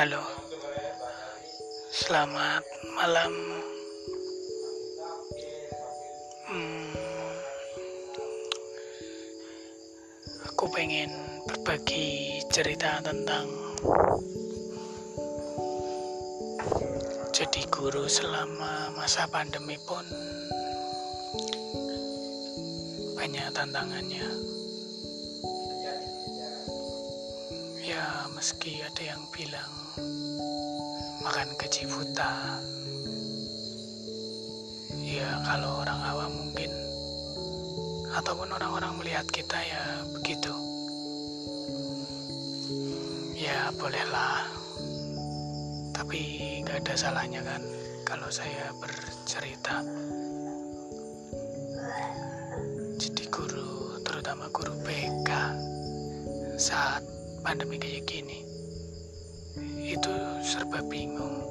Halo, selamat malam. Hmm, aku pengen berbagi cerita tentang jadi guru selama masa pandemi pun banyak tantangannya. Ya, meski ada yang bilang makan gaji buta, ya kalau orang awam mungkin ataupun orang-orang melihat kita ya begitu. Ya, bolehlah. Tapi nggak ada salahnya kan kalau saya bercerita. Jadi guru, terutama guru BK saat pandemi kayak gini itu serba bingung.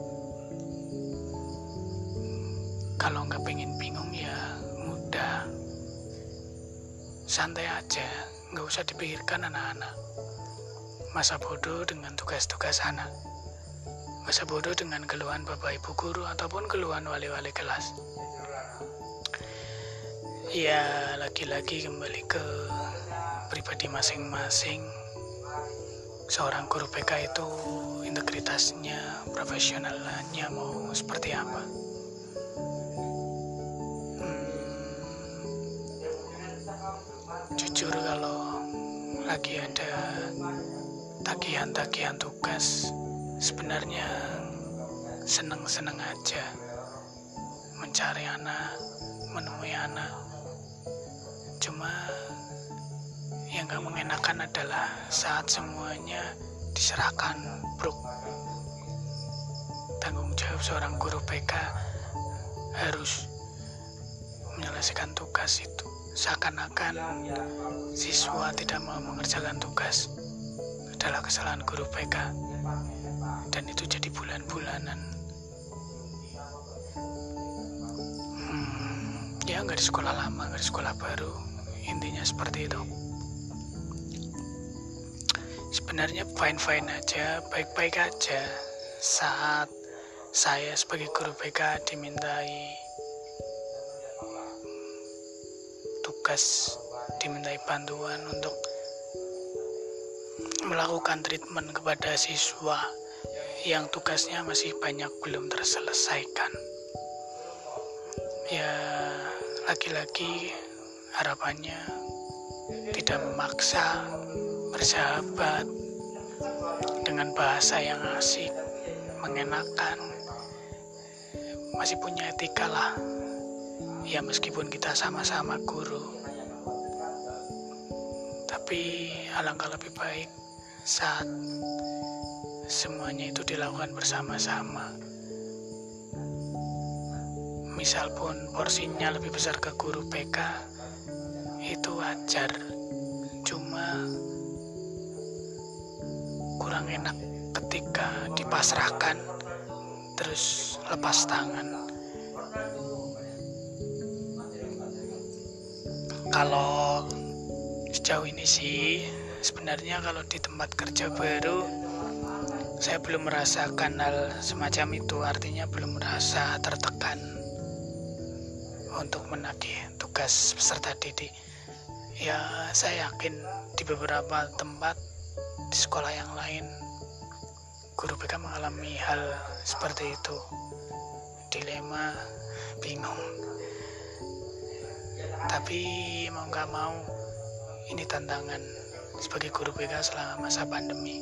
Kalau nggak pengen bingung ya mudah. Santai aja nggak usah dipikirkan anak-anak. Masa bodoh dengan tugas-tugas anak. Masa bodoh dengan keluhan bapak ibu guru ataupun keluhan wali-wali kelas. Ya lagi-lagi kembali ke pribadi masing-masing seorang guru PK itu integritasnya, profesionalnya mau seperti apa? Hmm, jujur kalau lagi ada tagihan-tagihan tugas, sebenarnya seneng-seneng aja mencari anak, menemui anak. Cuma yang gak mengenakan adalah saat semuanya diserahkan bro tanggung jawab seorang guru PK harus menyelesaikan tugas itu. Seakan-akan siswa tidak mau mengerjakan tugas adalah kesalahan guru PK dan itu jadi bulan-bulanan. Hmm, ya nggak di sekolah lama nggak di sekolah baru. Intinya seperti itu sebenarnya fine-fine aja, baik-baik aja saat saya sebagai guru BK dimintai tugas, dimintai bantuan untuk melakukan treatment kepada siswa yang tugasnya masih banyak belum terselesaikan. Ya, lagi-lagi harapannya tidak memaksa bersahabat dengan bahasa yang asik, mengenakan, masih punya etika lah. Ya meskipun kita sama-sama guru, tapi alangkah lebih baik saat semuanya itu dilakukan bersama-sama. Misal pun porsinya lebih besar ke guru PK, itu wajar. Cuma kurang enak ketika dipasrahkan terus lepas tangan. Kalau sejauh ini sih sebenarnya kalau di tempat kerja baru saya belum merasakan hal semacam itu. Artinya belum merasa tertekan untuk menagih tugas peserta didik. Ya saya yakin di beberapa tempat di sekolah yang lain guru BK mengalami hal seperti itu. Dilema bingung. Tapi mau nggak mau ini tantangan sebagai guru BK selama masa pandemi.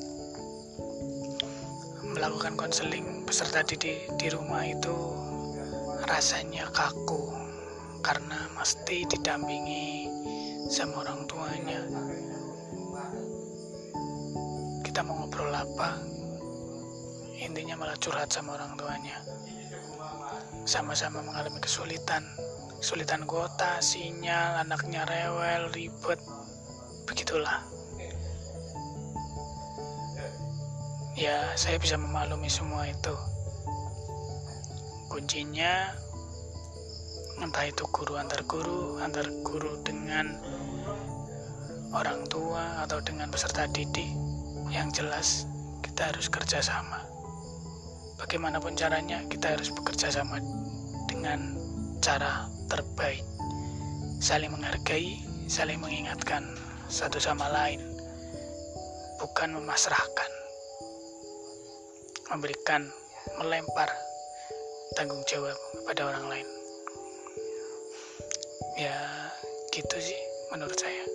Melakukan konseling peserta didik di rumah itu rasanya kaku karena mesti didampingi sama orang tuanya kita mau ngobrol apa? Intinya malah curhat sama orang tuanya. Sama-sama mengalami kesulitan. Kesulitan kota sinyal anaknya rewel ribet. Begitulah. Ya saya bisa memaklumi semua itu. Kuncinya entah itu guru antar guru antar guru dengan orang tua atau dengan peserta didik yang jelas kita harus kerjasama bagaimanapun caranya kita harus bekerja sama dengan cara terbaik. Saling menghargai saling mengingatkan satu sama lain. Bukan memasrahkan. Memberikan melempar tanggung jawab kepada orang lain. Ya gitu sih menurut saya.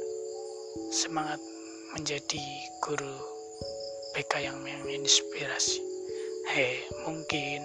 Semangat menjadi guru PK yang menginspirasi. Hei mungkin